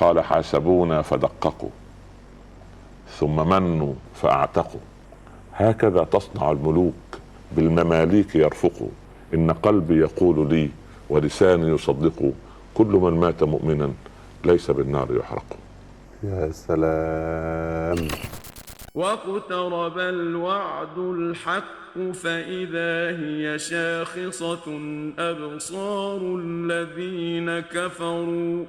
قال حاسبونا فدققوا ثم منوا فأعتقوا. هكذا تصنع الملوك بالمماليك يرفقوا. إن قلبي يقول لي ولساني يصدق كل من مات مؤمنا ليس بالنار يحرق. يا سلام. واقترب الوعد الحق فإذا هي شاخصة أبصار الذين كفروا.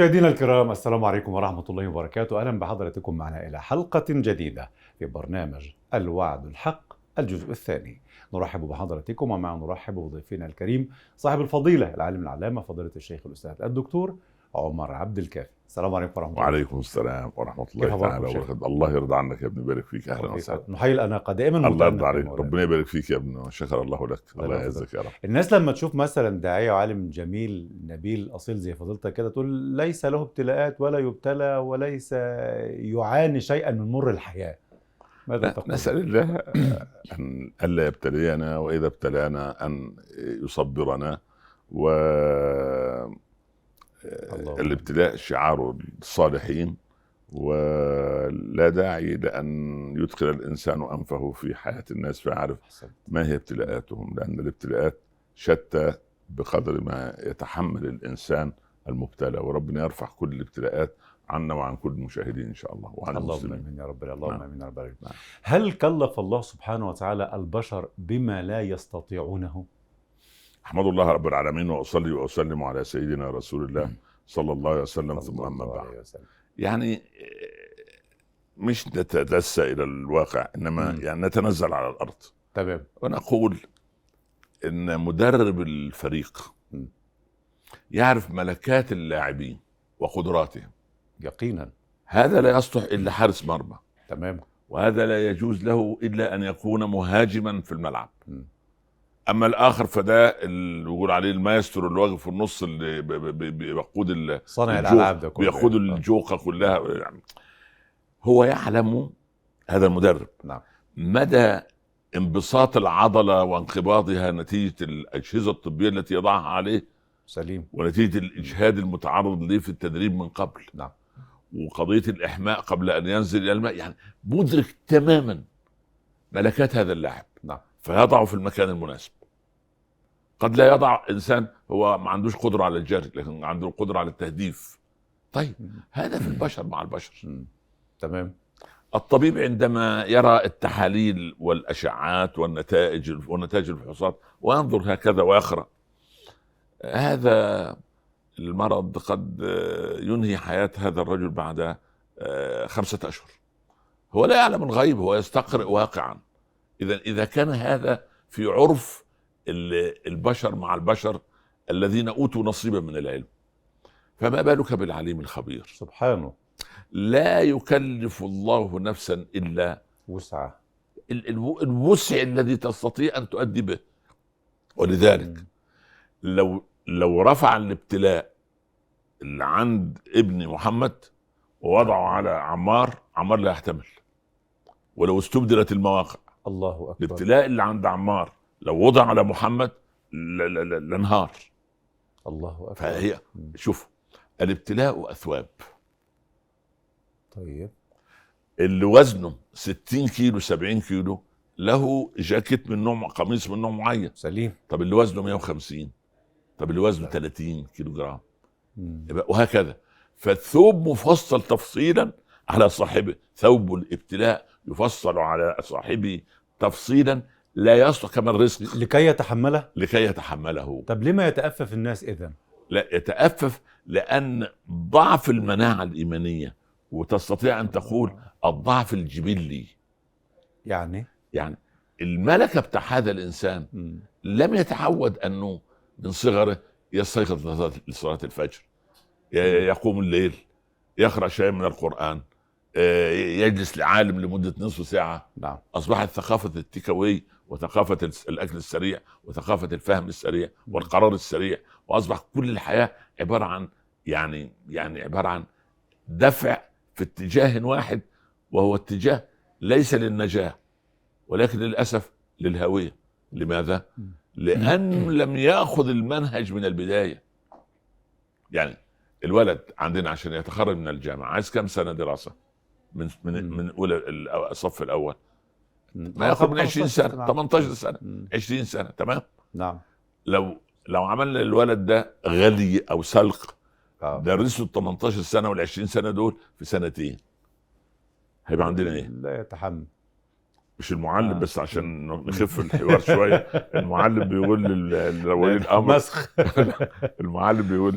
مشاهدينا الكرام السلام عليكم ورحمة الله وبركاته. أهلا بحضراتكم معنا إلى حلقة جديدة في برنامج الوعد الحق الجزء الثاني. نرحب بحضراتكم ومع نرحب بضيفنا الكريم صاحب الفضيلة العالم العلامة فضيلة الشيخ الأستاذ الدكتور عمر عبد الكافي. السلام عليكم ورحمة الله. وعليكم السلام ورحمة الله تعالى؟ وبركاته. الله يرضى عنك يا ابني يبارك فيك. أهلا وسهلا. نحيي الأناقة. دائما الله يرضى عليك. ربنا يبارك فيك يا ابني وشكر الله لك. الله. يعزك يا رب. الناس لما تشوف مثلا داعية وعالم جميل نبيل أصيل زي فضيلتك كده تقول ليس له ابتلاءات ولا يبتلى وليس يعاني شيئا من مر الحياة. ماذا تقول؟ نسأل الله أن ألا يبتلينا وإذا ابتلانا أن يصبرنا و الابتلاء شعار الصالحين ولا داعي لأن يدخل الإنسان أنفه في حياة الناس فيعرف. ما هي ابتلاءاتهم لأن الابتلاءات شتى بقدر ما يتحمل الإنسان المبتلى وربنا يرفع كل الابتلاءات عنا وعن كل المشاهدين إن شاء الله وعن اللهم المسلمين آمين يا رب اللهم نعم. آمين يا رب. نعم. هل كلف الله سبحانه وتعالى البشر بما لا يستطيعونه؟ احمد الله رب العالمين واصلي واسلم على سيدنا رسول الله صلى الله عليه وسلم ثم أما بعد. يعني آه، مش نتدسى إلى الواقع إنما. يعني نتنزل على الأرض. تمام. ونقول إن مدرب الفريق. يعرف ملكات اللاعبين وقدراتهم. يقينا. هذا لا يصلح إلا حارس مرمى. تمام. وهذا لا يجوز له إلا أن يكون مهاجما في الملعب. مم. أما الآخر فده اللي بيقول عليه المايسترو اللي واقف في النص اللي بيقود صانع الألعاب ده كله. بيقود يعني. الجوقه كلها. يعني هو يعلم هذا المدرب. نعم. مدى انبساط العضلة وانقباضها نتيجة الأجهزة الطبية التي يضعها عليه سليم. ونتيجة الإجهاد المتعرض له في التدريب من قبل. نعم. وقضية الإحماء قبل أن ينزل إلى الماء. يعني مدرك تماما ملكات هذا اللاعب. نعم. فيضعه في المكان المناسب. قد لا يضع إنسان هو ما عندوش قدرة على الجري لكن عنده القدرة على التهديف طيب. هذا في البشر مع البشر. تمام الطبيب عندما يرى التحاليل والأشعات والنتائج ونتائج الفحوصات وينظر هكذا ويقرأ هذا المرض قد ينهي حياة هذا الرجل بعد خمسة أشهر هو لا يعلم الغيب هو يستقرئ واقعا إذا إذا كان هذا في عرف البشر مع البشر الذين أوتوا نصيبا من العلم. فما بالك بالعليم الخبير؟ سبحانه. لا يكلف الله نفسا إلا وسعة. ال- الو- الوسع الذي تستطيع أن تؤدي به. ولذلك. لو لو رفع الابتلاء اللي عند ابن محمد ووضعه على عمار عمار لا يحتمل. ولو استبدلت المواقع. الله أكبر. الابتلاء اللي عند عمار لو وضع على محمد لانهار. الله أكبر. فهي. شوف الابتلاء أثواب. طيب. اللي وزنه 60 كيلو 70 كيلو له جاكيت من نوع قميص من نوع معين. سليم. طب اللي وزنه 150 طب اللي وزنه 30 كيلو جرام وهكذا. فالثوب مفصل تفصيلا على صاحبه. ثوب الابتلاء يفصل على صاحبه تفصيلا لا يصلح كما الرزق لكي يتحمله؟ لكي يتحمله. طب لما يتأفف الناس إذا؟ لا يتأفف لأن ضعف المناعة الإيمانية وتستطيع أن تقول الضعف الجبلي. يعني؟ يعني الملكة بتاع هذا الإنسان مم. لم يتعود أنه من صغره يستيقظ لصلاة الفجر. يقوم الليل يقرأ شيء من القرآن آه، يجلس لعالم لمدة نصف ساعة. نعم. أصبحت ثقافة التيك الس- الأكل السريع وثقافة الفهم السريع والقرار السريع وأصبح كل الحياة عبارة عن يعني يعني عبارة عن دفع في اتجاه واحد وهو اتجاه ليس للنجاة ولكن للأسف للهوية لماذا؟ لأنه لم يأخذ المنهج من البداية يعني الولد عندنا عشان يتخرج من الجامعة عايز كم سنة دراسة من من. من أولى الصف الأول مم. ما ياخذ من 20 سنة نعم. 18 سنة مم. 20 سنة تمام نعم لو لو عملنا الولد ده غلي أو سلق آه. درسه ال 18 سنة وال 20 سنة دول في سنتين هيبقى عندنا إيه؟ لا يتحمل مش المعلم آه. بس عشان نخف الحوار شوية المعلم بيقول لولي الأمر مسخ المعلم بيقول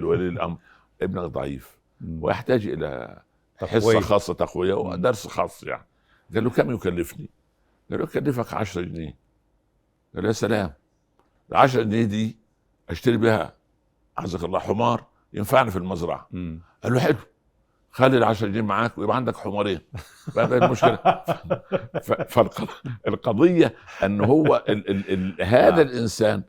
لولي الأمر ابنك ضعيف. ويحتاج إلى حصة. خاصة تقوية. ودرس خاص يعني قال له كم يكلفني؟ قال له يكلفك 10 جنيه. قال له يا سلام ال 10 جنيه دي أشتري بها عزك الله حمار ينفعني في المزرعة. قال له حلو خلي ال 10 جنيه معاك ويبقى عندك حمارين. بقى المشكلة. فالقضيه إن هو ال ال ال هذا نعم. الإنسان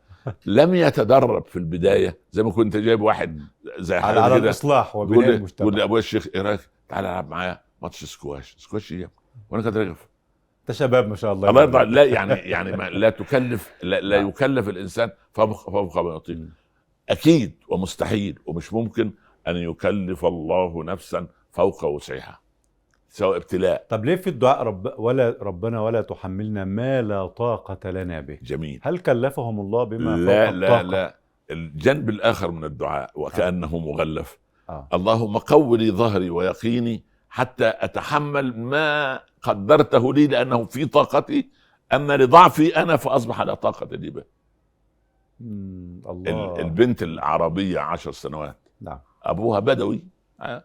لم يتدرب في البداية زي ما كنت جايب واحد زي على على الإصلاح وبناء المجتمع. تقول لي ابويا الشيخ إيه رايك تعالى ألعب معايا ماتش سكواش. سكواش إيه؟ وأنا كنت راغب انت شباب ما شاء الله الله يرضى لا يعني يعني ما لا تكلف لا, لا نعم. يكلف الإنسان فوق فوق ما يطيق. أكيد ومستحيل ومش ممكن أن يكلف الله نفسا فوق وسعها سواء ابتلاء. طب ليه في الدعاء رب ولا ربنا ولا تحملنا ما لا طاقة لنا به؟ جميل. هل كلفهم الله بما لا فوق لا الطاقة؟ لا. الجنب الآخر من الدعاء وكأنه مغلف. آه. اللهم قو لي ظهري ويقيني حتى أتحمل ما قدرته لي لأنه في طاقتي. أما لضعفي أنا فأصبح لا طاقة لي به الله. البنت العربية عشر سنوات. نعم. أبوها بدوي. آه،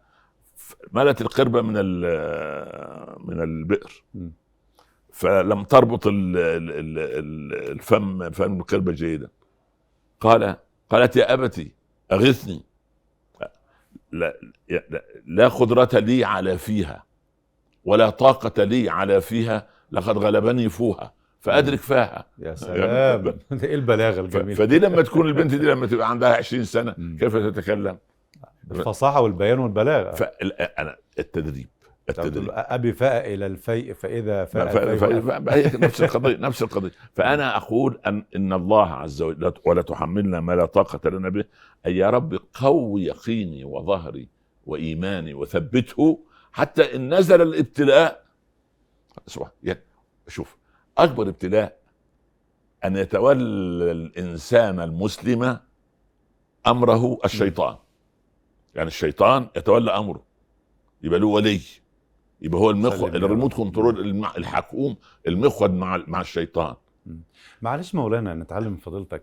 ملت القربة من ال- من البئر. فلم تربط ال- ال- ال- ال- الفم فم القربة جيدا. قال قالت يا أبتي أغثني. لا, لا, لا قدرة لي على فيها ولا طاقة لي على فيها لقد غلبني فوها فأدرك فاها. يا سلام. ده إيه البلاغة ف- الجميلة؟ فدي لما تكون البنت دي لما تبقى عندها 20 سنة مم. كيف تتكلم؟ الفصاحة والبيان والبلاغة. فأنا التدريب تقول التدريب أبي فاء إلى الفيء فإذا ف- فاء نفس القضية نفس القضية. فأنا أقول أن إن الله عز وجل لا- ولا تحملنا ما لا طاقة لنا به. أي يا رب قوي يقيني وظهري وإيماني وثبته حتى إن نزل الابتلاء. شوف أكبر ابتلاء أن يتولى الإنسان المسلم أمره الشيطان. يعني الشيطان يتولى أمره. يبقى له ولي. يبقى هو المخ الريموت. كنترول الحكوم المخود مع مع الشيطان. معلش مولانا نتعلم من فضيلتك.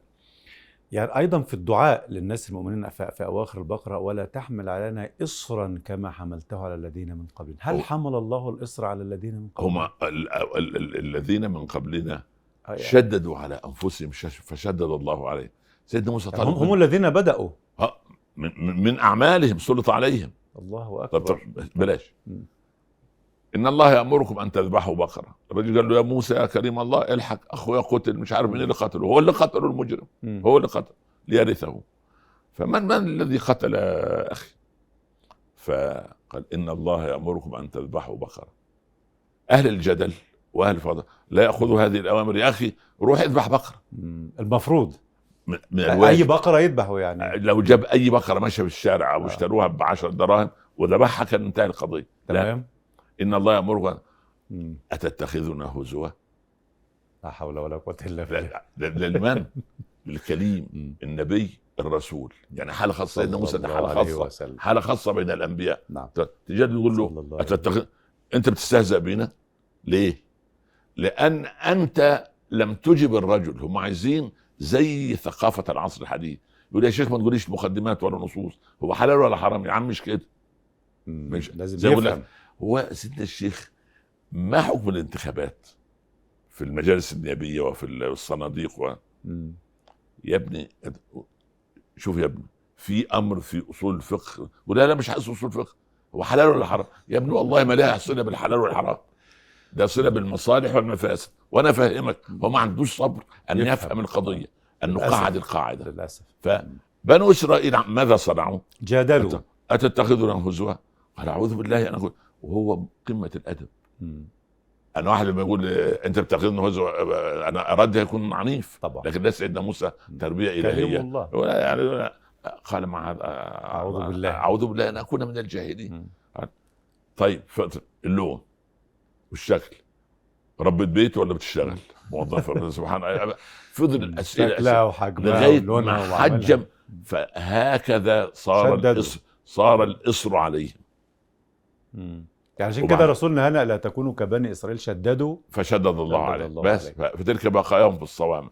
يعني أيضا في الدعاء للناس المؤمنين في, في أواخر البقرة ولا تحمل علينا اصرا كما حملته على الذين من قبلنا. هل حمل الله الإصر على الذين من قبلنا؟ هم ال- ال- ال- الذين من قبلنا آه يعني شددوا على أنفسهم فشدد الله عليهم. سيدنا موسى هم, طلب هم من- الذين بدأوا. من, من من أعمالهم سلط عليهم. الله طب طب أكبر. بلاش. إن الله يأمركم أن تذبحوا بقرة. الرجل قال له يا موسى يا كريم الله إلحق أخويا قتل مش عارف مين اللي قتله. هو اللي قتله المجرم. هو اللي قتل. ليرثه. فمن من الذي قتل أخي؟ فقال إن الله يأمركم أن تذبحوا بقرة. أهل الجدل وأهل الفضل لا يأخذوا هذه الأوامر. يا أخي روح اذبح بقرة. المفروض. من أي بقرة يذبحوا يعني. لو جاب أي بقرة ماشية في الشارع أو آه. اشتروها ب 10 دراهم وذبحها كان انتهى القضية. تمام. إن الله يامركم مم. اتتخذون هزوا. لا حول ولا قوة إلا لا- بالله. للمن للكليم مم. النبي الرسول. يعني حاله خاصة سيدنا موسى ده حاله خاصة وسلم. حاله خاصة بين الأنبياء. نعم. تجد يقول له. أتتخذ؟ أنت بتستهزأ بينا؟ ليه؟ لأن أنت لم تجب الرجل. هم عايزين زي ثقافة العصر الحديث. يقول يا شيخ ما تقوليش مقدمات ولا نصوص. هو حلال ولا حرام؟ يا عم مش كده. مش- لازم زي يفهم. هو سيدنا الشيخ ما حكم الانتخابات في المجالس النيابية وفي الصناديق و... يا ابني شوف يا ابني في أمر في أصول الفقه. ولا لا مش عايز اصول فقه هو حلال ولا حرام؟ يا ابني والله ما لها صله بالحلال والحرام. ده صله بالمصالح والمفاسد. وأنا أفهمك هو ما عندوش صبر أن يفهم. يفهم, القضية أن. نقعد القاعدة. للأسف. فبنو إسرائيل ماذا صنعوا؟ جادلوا. اتتخذون هزوا؟ قال أعوذ بالله أن اكون وهو قمة الأدب. مم. أنا واحد لما يقول أنت بتاخذني هزو أنا اراد يكون عنيف. طبعا. لكن لا سيدنا موسى تربية إلهية. الله. يعني قال معاذ أعوذ بالله. أعوذ بالله أن أكون من الجاهلين. طيب اللون والشكل. ربة بيت ولا بتشتغل؟ موظفة سبحان الله. فضل الأسئلة شكلها وحجمها لغاية ما. حجم. فهكذا صار. الإصر صار الإصر عليهم. يعني عشان كده رسولنا هنا لا تكونوا كبني إسرائيل شددوا فشدد الله عليه. بس عليه. ف- فتلك بقاياهم في الصوامع.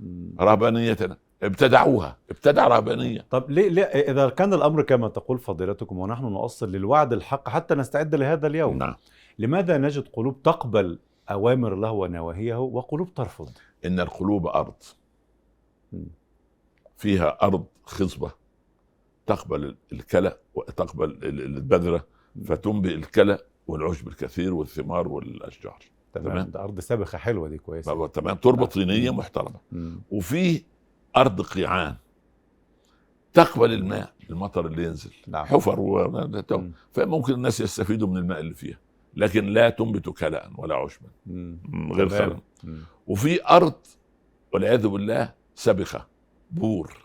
مم. رهبانيتنا. ابتدعوها ابتدع رهبانية. طب ليه, ليه إذا كان الأمر كما تقول فضيلتكم ونحن نؤصل للوعد الحق حتى نستعد لهذا اليوم. نعم. لماذا نجد قلوب تقبل أوامر الله ونواهيه وقلوب ترفض؟ إن القلوب أرض. فيها أرض خصبة. تقبل الكلى وتقبل ال- البذرة. فتنبئ الكلى والعشب الكثير والثمار والأشجار تمام. ده أرض سابخه حلوة دي كويسه ما- تمام تربة نعم. طينية. محترمة. وفي أرض قيعان تقبل الماء المطر اللي ينزل نعم حفر و... مم. فممكن الناس يستفيدوا من الماء اللي فيها لكن لا تنبت كلأ ولا عشبا. غير. خلل. وفي أرض والعياذ بالله سبخه بور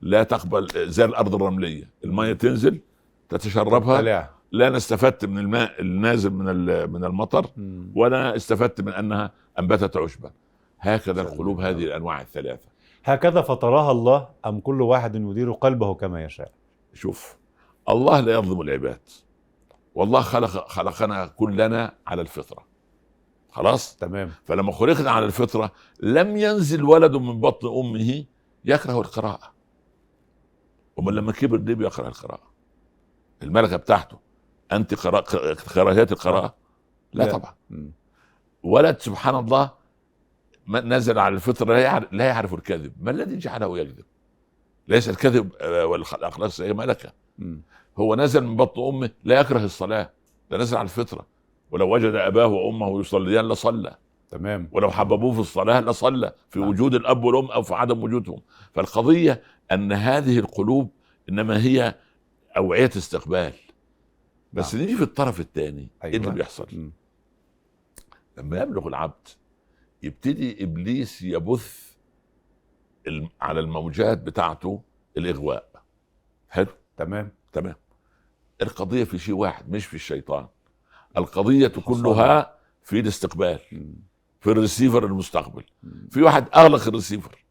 لا تقبل زي الأرض الرملية المية تنزل تتشربها. لا أنا استفدت من الماء النازل من من المطر. ولا استفدت من أنها أنبتت عشبا هكذا. القلوب هذه الأنواع الثلاثة. هكذا فطرها الله أم كل واحد يدير قلبه كما يشاء. شوف الله لا يظلم العباد. والله خلق خلقنا كلنا على الفطرة. خلاص؟ تمام. فلما خلقنا على الفطرة لم ينزل ولد من بطن أمه يكره القراءة. ومن لما كبر ليه بيكره القراءة. الملكة بتاعته. أنت قراءة كراهيه القراءة؟ لا لا. طبعا. ولد سبحان الله ما نزل على الفطره لا يعرف, لا يعرف الكذب ما الذي جعله يكذب؟ ليس الكذب آه، والاخلاق هي ملكة. هو نزل من بطن أمه لا يكره الصلاة. ده نزل على الفطرة. ولو وجد أباه وأمه يصليان لصلى. تمام. ولو حببوه في الصلاة لصلى. في نعم. وجود الأب والأم أو في عدم وجودهم. فالقضية أن هذه القلوب إنما هي أوعية استقبال. بس نعم. نيجي في الطرف الثاني إيه اللي أيوة. بيحصل؟ مم. لما يبلغ العبد يبتدي إبليس يبث على الموجات بتاعته الإغواء. حلو؟ تمام. تمام. القضية في شيء واحد مش في الشيطان. القضية كلها في الاستقبال. في الريسيفر المستقبل. في واحد أغلق الريسيفر.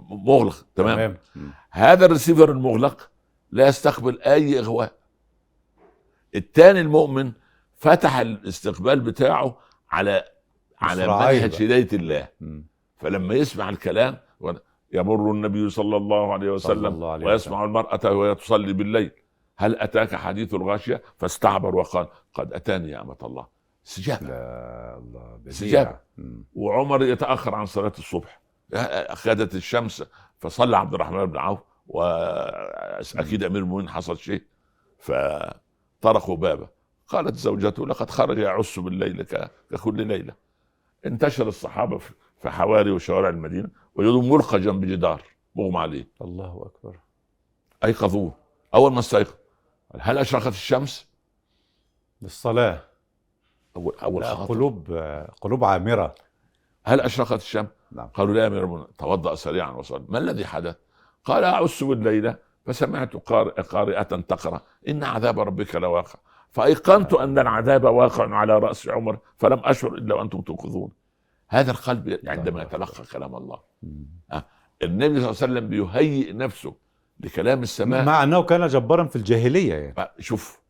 مغلق تمام, تمام. هذا الريسيفر المغلق لا يستقبل أي إغواء. الثاني المؤمن فتح الاستقبال بتاعه على على منهج. هداية الله. فلما يسمع الكلام يمر النبي صلى الله عليه وسلم الله عليه ويسمع المرأة وهي تصلي بالليل. هل أتاك حديث الغاشية؟ فاستعبر وقال قد أتاني يا أمة الله. استجابة لا الله. استجابة. وعمر يتأخر عن صلاة الصبح. أخذت الشمس فصلى عبد الرحمن بن عوف وأكيد أمير المؤمنين حصل شيء. فطرقوا بابه قالت زوجته لقد خرج يعس بالليل ككل ليلة. انتشر الصحابة في- حواري وشوارع المدينة وجدوا ملقى جنب جدار مغمى عليه. الله أكبر. أيقظوه. أول ما استيقظ هل أشرقت الشمس؟ الصلاه اول أول خاطر. قلوب قلوب عامرة. هل أشرقت الشمس؟ نعم. قالوا لا يا أمير المؤمنين. توضأ سريعا وصلى. ما الذي حدث؟ قال أعس بالليله فسمعت قارئ قارئة تقرأ إن عذاب ربك لواقع. فأيقنت أن العذاب واقع على رأس عمر فلم أشعر إلا وأنتم توقظون. هذا القلب عندما يتلقى كلام الله. مم. النبي صلى الله عليه وسلم بيهيئ نفسه لكلام السماء. مع أنه كان جبارا في الجاهلية يعني. شوف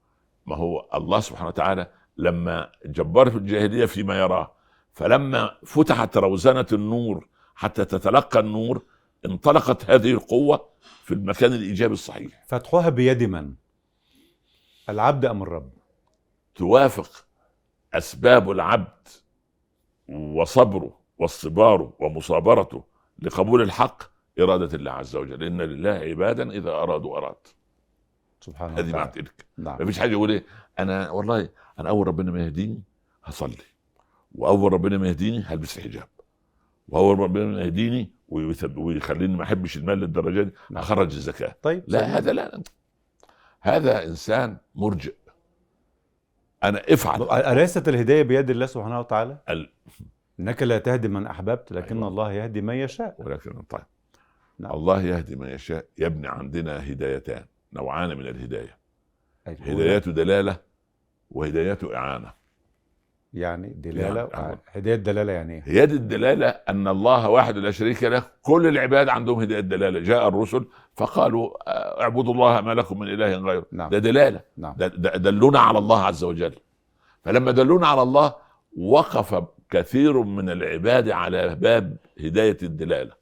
ما هو الله سبحانه وتعالى لما جبار في الجاهلية فيما يراه فلما فتحت روزنة النور حتى تتلقى النور انطلقت هذه القوة في المكان الإيجابي الصحيح. فتحوها بيد من؟ العبد أم الرب؟ توافق أسباب العبد وصبره واصطباره ومصابرته لقبول الحق إرادة الله عز وجل. إن لله عبادا إذا أرادوا أراد. سبحان هذه مع الله. تلك نعم. ما فيش حاجة يقول إيه؟ أنا والله أنا أول ربنا ما يهديني هصلي وأول ربنا ما يهديني هلبس حجاب واول ربنا يهديني ويخليني ما أحبش المال للدرجة دي نعم. اخرج الزكاة طيب لا. هذا لا هذا إنسان مرجئ أنا افعل أليست الهداية بيد الله سبحانه وتعالى؟ ال- إنك لا تهدي من أحببت لكن أيوة. الله يهدي من يشاء ولكن طيب نعم. الله يهدي من يشاء يبني عندنا هدايتان نوعان من الهداية أيوة. هدايات دلالة وهدايات إعانة يعني دلالة يعني- هداية دلالة يعني؟ هي دي الدلاله أن الله واحد لا شريك له كل العباد عندهم هداية دلاله جاء الرسل فقالوا آه، اعبدوا الله ما لكم من إله غيره. نعم. ده دلاله. نعم. ده- دلونا على الله عز وجل. فلما دلونا على الله وقف كثير من العباد على باب هداية الدلاله.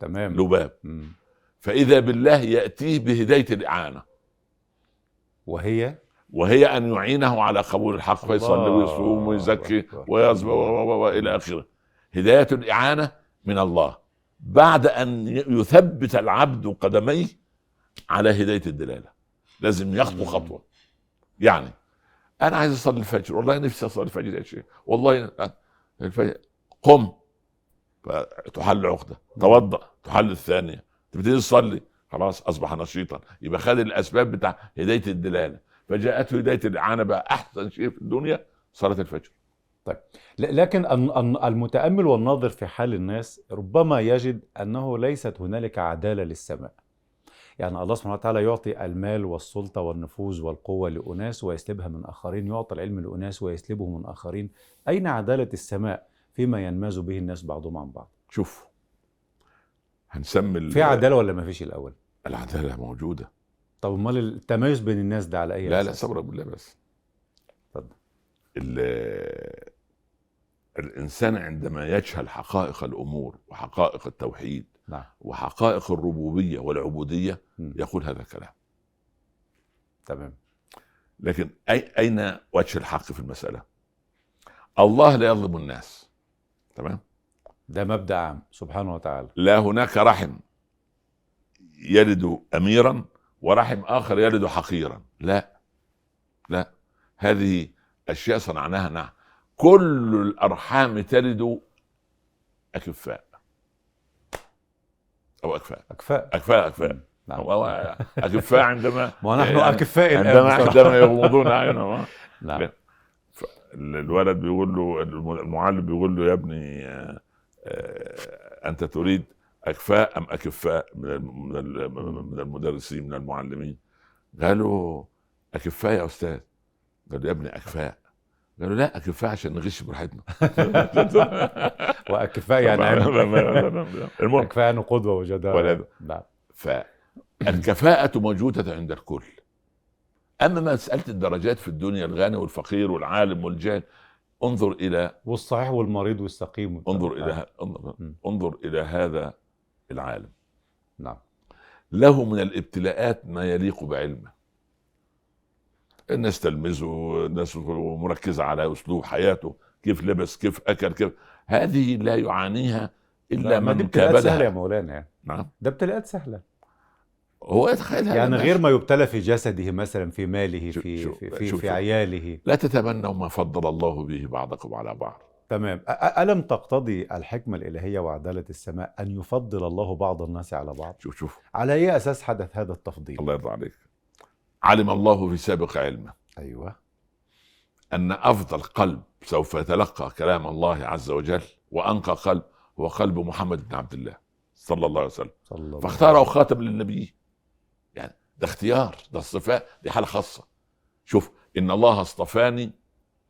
تمام. له باب. فإذا بالله يأتيه بهداية الإعانة. وهي؟ وهي أن يعينه على قبول الحق فيصلي ويصوم ويزكي. ويصبر و- و- و- إلى آخره. هداية الإعانة من الله. بعد أن يثبت العبد قدميه على هداية الدلالة. لازم يخطو. خطوة. يعني أنا عايز أصلي الفجر. والله نفسي أصلي الفجر يا شيخ والله الفجر. قم. فتحل عقدة. توضأ. تحل الثانية. تبتدي تصلي. خلاص أصبح نشيطا. يبقى خد الأسباب بتاع هداية الدلالة. فجاءته هدايه الاعانه بقى أحسن شيء في الدنيا صلاة الفجر. ل- لكن المتأمل والناظر في حال الناس ربما يجد أنه ليست هنالك عدالة للسماء. يعني الله سبحانه وتعالى يعطي المال والسلطة والنفوذ والقوة لأناس ويسلبها من آخرين يعطي العلم لأناس ويسلبه من آخرين. أين عدالة السماء فيما ينماز به الناس بعضهم عن بعض؟ شوف هنسمي في عدالة ولا ما فيش الأول؟ العدالة موجودة. طب امال التميز بين الناس ده على أي لا لا؟ صبر بالله بس. اتفضل. ال- الإنسان عندما يجهل حقائق الأمور وحقائق التوحيد نعم. وحقائق الربوبية والعبودية مم. يقول هذا الكلام. تمام. لكن أي أين وجه الحق في المسألة؟ الله لا يظلم الناس. تمام؟ ده مبدأ عام سبحانه وتعالى. لا هناك رحم يلد اميرا ورحم آخر يلد حقيرا. لا. لا. هذه أشياء صنعناها نعم كل الأرحام تلد أكفاء. أو أكفاء. أكفاء. أكفاء أكفاء. نعم. أو أكفاء عندما ونحن يعني الآن. عندما. عندما يغمضون اعينهم نعم. الولد بيقول له المعلم بيقول له يا ابني آه، آه، أنت تريد اكفاء أم أكفاء من من ال- من المدرسين من المعلمين؟ قالوا أكفاء يا أستاذ. قال له يا ابني أكفاء. قالوا لا أكفاء عشان نغش براحتنا. وأكفاء يعني. المهم. أكفاء يعني قدوة وجدارة. ولا- نعم. فالكفاءة موجودة عند الكل. أما مسألة الدرجات في الدنيا الغني والفقير والعالم والجاهل انظر إلى والصحيح والمريض والسقيم انظر إلى انظر, إلى هذا العالم. نعم. له من الابتلاءات ما يليق بعلمه. الناس تلمزه الناس مركزة على أسلوب حياته كيف لبس كيف أكل كيف. هذه لا يعانيها إلا لا، ما دي من ابتلاءات سهلة يا مولانا. نعم. ده ابتلاءات سهلة. هو يتخيل هذا يعني. غير ما يبتلى في جسده مثلا في ماله في شوف- في في, شوف- في شوف. عياله. لا تتمنوا ما فضل الله به بعضكم على بعض. تمام. ألم تقتضي الحكمة الإلهية وعدالة السماء أن يفضل الله بعض الناس على بعض؟ شوف شوف. على أي أساس حدث هذا التفضيل؟ الله يرضى عليك. علم الله في سابق علمه. أيوة. أن أفضل قلب سوف يتلقى كلام الله عز وجل وأنقى قلب هو قلب محمد بن عبد الله صلى الله عليه وسلم. صلى الله فاختاره خاتم للنبي يعني ده اختيار ده الصفاء دي حالة خاصة. شوف إن الله اصطفاني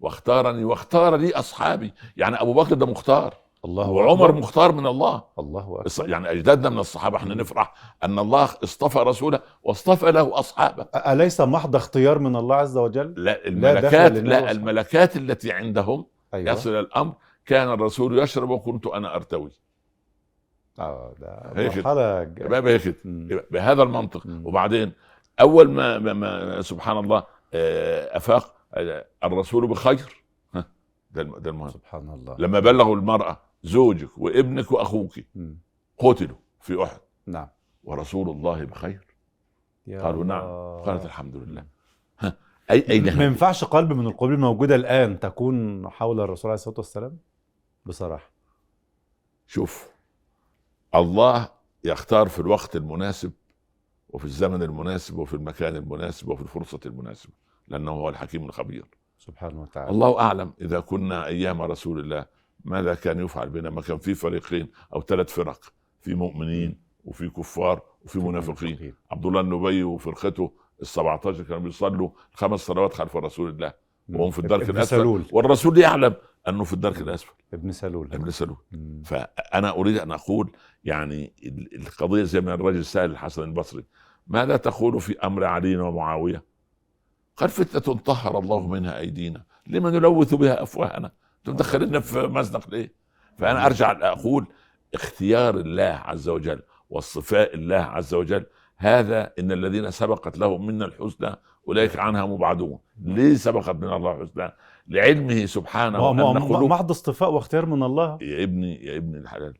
واختارني واختار لي أصحابي يعني أبو بكر ده مختار الله وعمر أكبر. مختار من الله الله أكبر يعني أجدادنا من الصحابة إحنا نفرح أن الله اصطفى رسوله واصطفى له أصحابه أليس محض اختيار من الله عز وجل؟ لا الملكات لا وصحبه. الملكات التي عندهم أيوة يصل الأمر كان الرسول يشرب وكنت أنا أرتوي آه ده هيك. مم. يبقى بهذا المنطق مم. وبعدين أول ما, ما, ما سبحان الله آه، أفاق الرسول بخير ها، ده ده المهم. سبحان الله لما بلغوا المرأة زوجك وابنك وأخوك مم. قتلوا في أحد. نعم. ورسول الله بخير. يا قالوا نعم. الله. قالت الحمد لله. ها اي اين ما؟ ينفعش قلب من القلوب الموجودة الآن تكون حول الرسول عليه الصلاة والسلام؟ بصراحة. شوف الله يختار في الوقت المناسب وفي الزمن المناسب وفي المكان المناسب وفي الفرصة المناسبة. لأنه هو الحكيم الخبير. سبحانه وتعالى. الله أعلم إذا كنا أيام رسول الله ماذا كان يفعل بنا؟ ما كان في فريقين أو ثلاث فرق في مؤمنين وفي كفار وفي منافقين. عبد الله النبي وفرقته ال 17 كانوا بيصلوا خمس صلوات خلف رسول الله. وهم في الدرك ابن الأسفل. سلول. والرسول يعلم أنه في الدرك الأسفل. ابن سلول. ابن سلول. مم. فأنا أريد أن أقول يعني ال- القضية زي ما الرجل سال الحسن البصري ماذا تقول في أمر علي ومعاوية؟ قال فتنة طهر الله منها أيدينا. لما نلوث بها أفواهنا؟ أنتم مدخليننا في مزنق ليه؟ فأنا أرجع أقول اختيار الله عز وجل واصطفاء الله عز وجل. هذا إن الذين سبقت لهم منا الحسنى أولئك عنها مبعدون. ليه سبقت من الله الحسنى؟ لعلمه سبحانه أن ما- قلوب محض اصطفاء واختيار من الله. يا ابني يا ابن الحلال.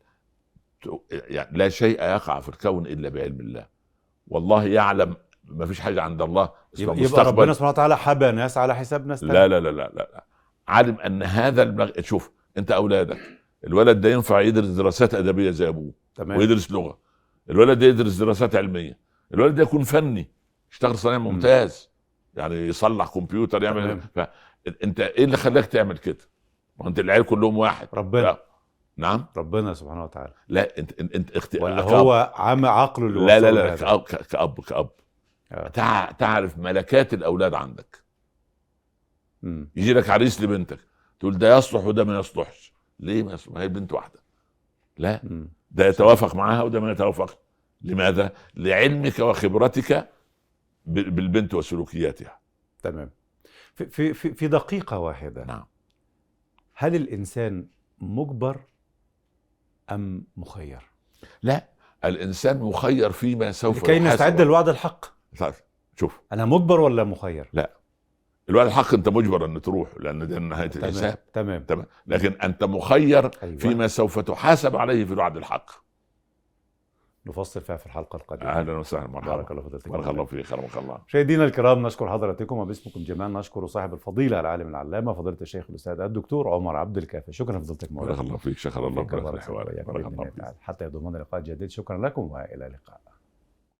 يعني لا شيء يقع في الكون إلا بعلم الله. والله يعلم ما فيش حاجة عند الله اسمها يبقى, يبقى مستقبل ربنا سبحانه وتعالى حبى ناس على حساب ناس لا لا لا لا لا لا. علم أن هذا المغ... شوف أنت أولادك الولد ده ينفع يدرس دراسات أدبية زي أبوه تمام ويدرس لغة الولد ده يدرس دراسات علمية الولد ده يكون فني يشتغل صنايعي ممتاز يعني يصلح كمبيوتر يعمل تمام. فانت إيه اللي خلاك تعمل كده؟ ما أنت العيال كلهم واحد ربنا لا. نعم ربنا سبحانه وتعالى لا أنت أنت, أنت اخت... ولا. هو عام عقله اللي لا لا لا؟ كأب كأب كأب. تع... تعرف ملكات الأولاد عندك. مم. يجي لك عريس لبنتك تقول ده يصلح وده ما يصلحش. ليه ما يصلح؟ هي بنت واحدة. لا مم. ده يتوافق معاها وده ما يتوافق لماذا؟ لعلمك وخبرتك بالبنت وسلوكياتها. تمام. في في في دقيقة واحدة. نعم. هل الإنسان مجبر أم مخير؟ لا الإنسان مخير فيما سوف لكي. نستعد للوعد الحق. طيب، شوف. أنا مجبر ولا مخير؟ الوعد الحق أنت مجبر ان تروح لأن ده نهايه الحساب. تمام. تمام. لكن أنت مخير أيوة. فيما سوف تحاسب عليه في الوعد الحق. نفصل فيها في الحلقة القادمة. أهلا وسهلا مرحبا. بارك الله فضلتك بارك الله فيك خيرك الله. مشاهدينا الكرام نشكر حضراتكم وباسمكم جميعا. نشكر صاحب الفضيلة العالم العلامة فضيلة الشيخ الأستاذ الدكتور عمر عبد الكافي. شكرا لفضلتك بارك مولانا. شكر الله فيك بارك الحوار الله بارك الله حتى يضمن لقاء جديد. شكرا لكم وإلى اللقاء.